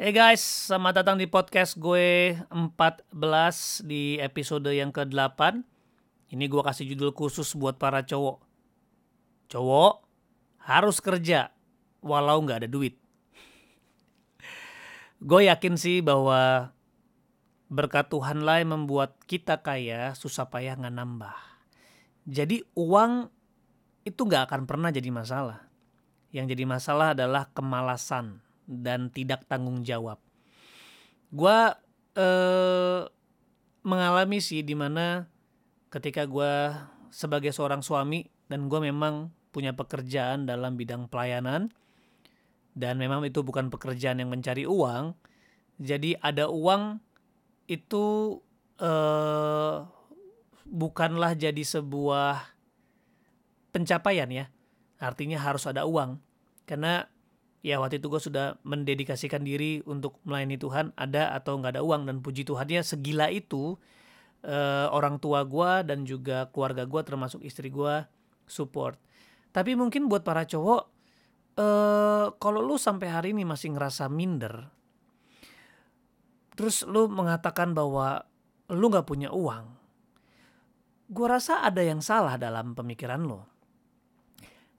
Hey guys, selamat datang di podcast gue 14 di episode yang ke-8 Ini gue kasih judul khusus buat para cowok. Cowok harus kerja walau nggak ada duit. Gue yakin sih bahwa berkat Tuhan lah yang membuat kita kaya susah payah nggak nambah. Jadi uang itu nggak akan pernah jadi masalah. Yang jadi masalah adalah kemalasan dan tidak tanggung jawab. Gua eh, mengalami sih di mana ketika gue sebagai seorang suami dan gue memang punya pekerjaan dalam bidang pelayanan dan memang itu bukan pekerjaan yang mencari uang. Jadi ada uang itu eh, bukanlah jadi sebuah pencapaian ya. Artinya harus ada uang. Karena ya waktu itu gue sudah mendedikasikan diri untuk melayani Tuhan ada atau nggak ada uang. Dan puji Tuhannya segila itu eh, orang tua gue dan juga keluarga gue termasuk istri gue support. Tapi mungkin buat para cowok eh, kalau lu sampai hari ini masih ngerasa minder terus lu mengatakan bahwa lu nggak punya uang gue rasa ada yang salah dalam pemikiran lo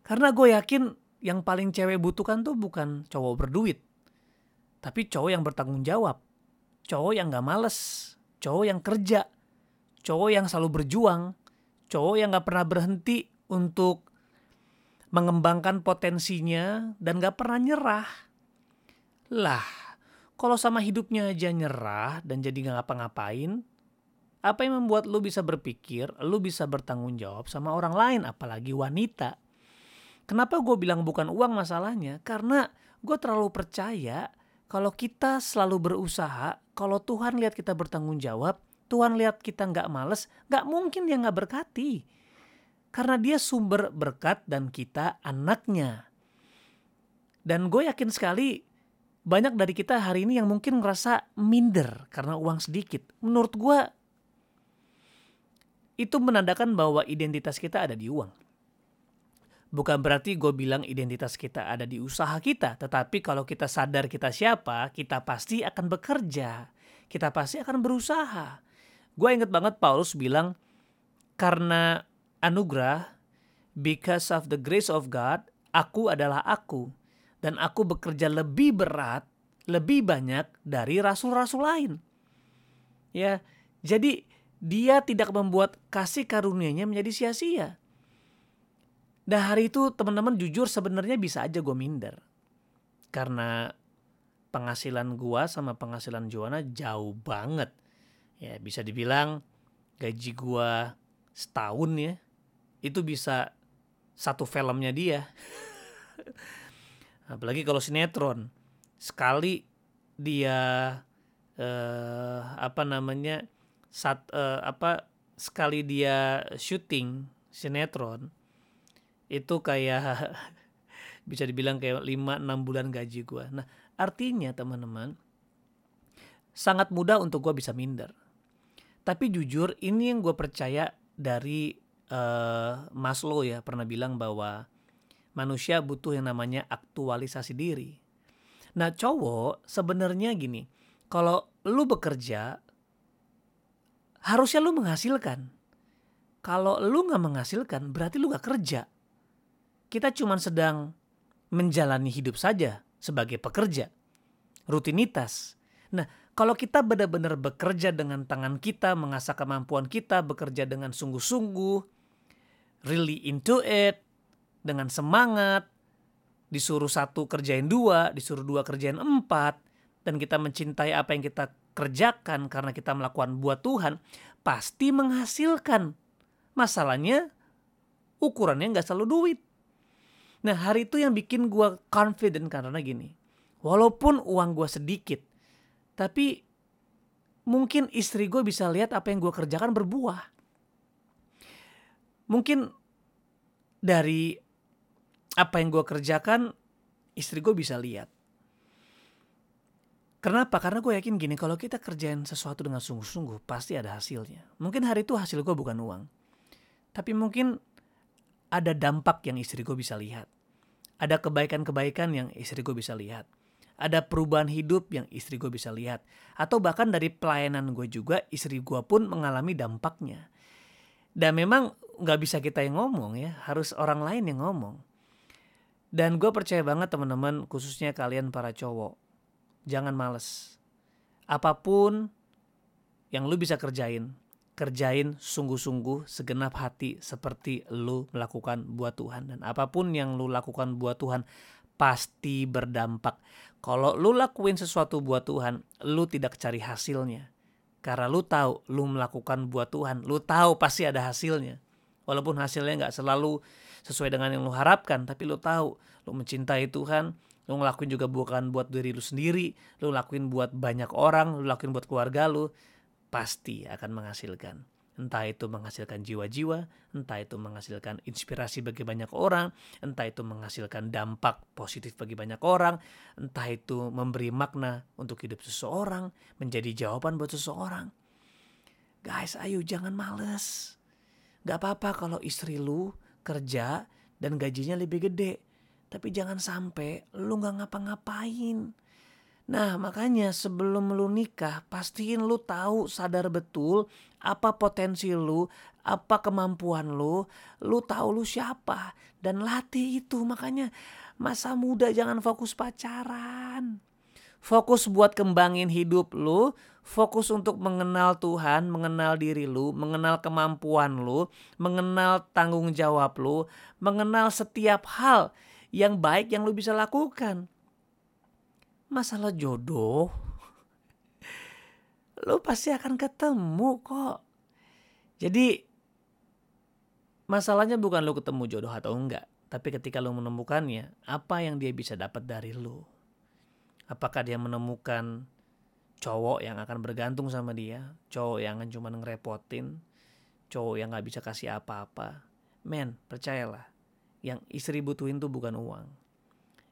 karena gue yakin yang paling cewek butuhkan tuh bukan cowok berduit, tapi cowok yang bertanggung jawab, cowok yang gak males, cowok yang kerja, cowok yang selalu berjuang, cowok yang gak pernah berhenti untuk mengembangkan potensinya dan gak pernah nyerah. Lah, kalau sama hidupnya aja nyerah dan jadi gak ngapa-ngapain, apa yang membuat lu bisa berpikir, lu bisa bertanggung jawab sama orang lain, apalagi wanita? Kenapa gue bilang bukan uang masalahnya? Karena gue terlalu percaya kalau kita selalu berusaha, kalau Tuhan lihat kita bertanggung jawab, Tuhan lihat kita nggak males, nggak mungkin dia nggak berkati. Karena dia sumber berkat dan kita anaknya. Dan gue yakin sekali banyak dari kita hari ini yang mungkin ngerasa minder karena uang sedikit. Menurut gue itu menandakan bahwa identitas kita ada di uang. Bukan berarti gue bilang identitas kita ada di usaha kita, tetapi kalau kita sadar kita siapa, kita pasti akan bekerja, kita pasti akan berusaha. Gue inget banget Paulus bilang, karena anugerah, because of the grace of God, aku adalah aku, dan aku bekerja lebih berat, lebih banyak dari rasul-rasul lain. Ya, jadi dia tidak membuat kasih karunia-Nya menjadi sia-sia Nah hari itu teman-teman jujur sebenarnya bisa aja gue minder. Karena penghasilan gue sama penghasilan Joanna jauh banget. Ya bisa dibilang gaji gue setahun ya. Itu bisa satu filmnya dia. Apalagi kalau sinetron. Sekali dia eh, apa namanya sat, eh, apa sekali dia syuting sinetron itu kayak bisa dibilang kayak 5-6 bulan gaji gue. Nah artinya teman-teman sangat mudah untuk gue bisa minder. Tapi jujur ini yang gue percaya dari uh, Maslow ya pernah bilang bahwa manusia butuh yang namanya aktualisasi diri. Nah cowok sebenarnya gini, kalau lu bekerja harusnya lu menghasilkan. Kalau lu nggak menghasilkan berarti lu gak kerja kita cuma sedang menjalani hidup saja sebagai pekerja. Rutinitas. Nah, kalau kita benar-benar bekerja dengan tangan kita, mengasah kemampuan kita, bekerja dengan sungguh-sungguh, really into it, dengan semangat, disuruh satu kerjain dua, disuruh dua kerjain empat, dan kita mencintai apa yang kita kerjakan karena kita melakukan buat Tuhan, pasti menghasilkan. Masalahnya ukurannya nggak selalu duit. Nah hari itu yang bikin gue confident karena gini. Walaupun uang gue sedikit. Tapi mungkin istri gue bisa lihat apa yang gue kerjakan berbuah. Mungkin dari apa yang gue kerjakan istri gue bisa lihat. Kenapa? Karena gue yakin gini, kalau kita kerjain sesuatu dengan sungguh-sungguh, pasti ada hasilnya. Mungkin hari itu hasil gue bukan uang. Tapi mungkin ada dampak yang istri gue bisa lihat. Ada kebaikan-kebaikan yang istri gue bisa lihat. ada perubahan hidup yang istri gue bisa lihat. Atau bahkan dari pelayanan gue juga istri gue pun mengalami dampaknya. Dan memang nggak bisa kita yang ngomong ya, harus orang lain yang ngomong. Dan gue percaya banget teman-teman, khususnya kalian para cowok, jangan males. Apa pun yang lu bisa kerjain, kerjain sungguh-sungguh segenap hati seperti lu melakukan buat Tuhan. Dan apa pun yang lu lakukan buat Tuhan, pasti berdampak. Kalau lu lakuin sesuatu buat Tuhan, lu tidak cari hasilnya. Karena lu tahu lu melakukan buat Tuhan, lu tahu pasti ada hasilnya. Walaupun hasilnya nggak selalu sesuai dengan yang lu harapkan, tapi lu tahu lu mencintai Tuhan, lu ngelakuin juga bukan buat diri lu sendiri, lu lakuin buat banyak orang, lu lakuin buat keluarga lu, pasti akan menghasilkan. Entah itu menghasilkan jiwa-jiwa, entah itu menghasilkan inspirasi bagi banyak orang, entah itu menghasilkan dampak positif bagi banyak orang, entah itu memberi makna untuk hidup seseorang, menjadi jawaban buat seseorang. Guys, ayo jangan males. Gak apa-apa kalau istri lu kerja dan gajinya lebih gede. Tapi jangan sampai lu gak ngapa-ngapain. Nah makanya sebelum lu nikah pastiin lu tahu sadar betul apa potensi lu, apa kemampuan lu, lu tahu lu siapa dan latih itu. Makanya masa muda jangan fokus pacaran. Fokus buat kembangin hidup lu, fokus untuk mengenal Tuhan, mengenal diri lu, mengenal kemampuan lu, mengenal tanggung jawab lu, mengenal setiap hal yang baik yang lu bisa lakukan masalah jodoh lu pasti akan ketemu kok. Jadi masalahnya bukan lu ketemu jodoh atau enggak, tapi ketika lu menemukannya, apa yang dia bisa dapat dari lu? Apakah dia menemukan cowok yang akan bergantung sama dia, cowok yang akan cuma ngerepotin, cowok yang nggak bisa kasih apa-apa? Men, percayalah, yang istri butuhin tuh bukan uang,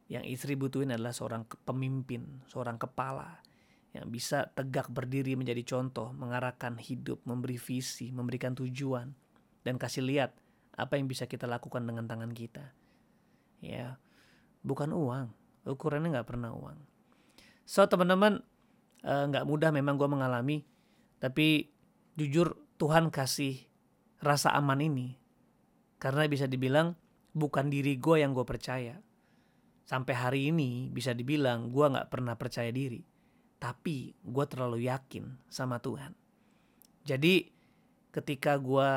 yang istri butuhin adalah seorang pemimpin, seorang kepala yang bisa tegak berdiri menjadi contoh, mengarahkan hidup, memberi visi, memberikan tujuan, dan kasih lihat apa yang bisa kita lakukan dengan tangan kita. Ya, bukan uang, ukurannya nggak pernah uang. So teman-teman, eh, nggak uh, mudah memang gue mengalami, tapi jujur Tuhan kasih rasa aman ini, karena bisa dibilang bukan diri gue yang gue percaya, sampai hari ini bisa dibilang gue nggak pernah percaya diri. Tapi gue terlalu yakin sama Tuhan. Jadi ketika gue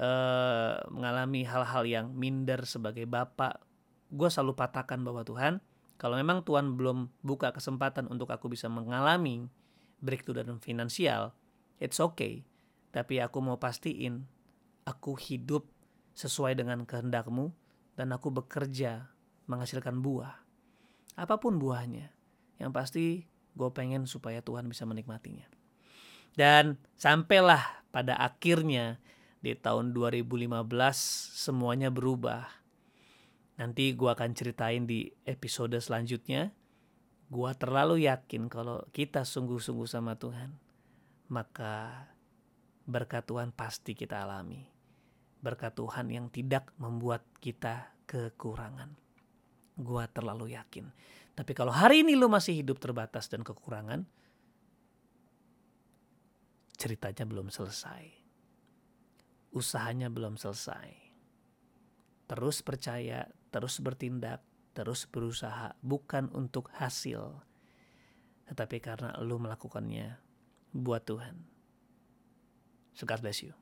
uh, mengalami hal-hal yang minder sebagai bapak gue selalu patahkan bahwa Tuhan kalau memang Tuhan belum buka kesempatan untuk aku bisa mengalami breakthrough dan finansial it's okay. Tapi aku mau pastiin aku hidup sesuai dengan kehendakmu dan aku bekerja menghasilkan buah. Apa pun buahnya. Yang pasti gue pengen supaya Tuhan bisa menikmatinya. Dan sampailah pada akhirnya di tahun 2015 semuanya berubah. Nanti gue akan ceritain di episode selanjutnya. Gue terlalu yakin kalau kita sungguh-sungguh sama Tuhan. Maka berkat Tuhan pasti kita alami. Berkat Tuhan yang tidak membuat kita kekurangan. Gua terlalu yakin. Tapi kalau hari ini lu masih hidup terbatas dan kekurangan, ceritanya belum selesai. Usahanya belum selesai. Terus percaya, terus bertindak, terus berusaha bukan untuk hasil, tetapi karena lu melakukannya buat Tuhan. So God bless you.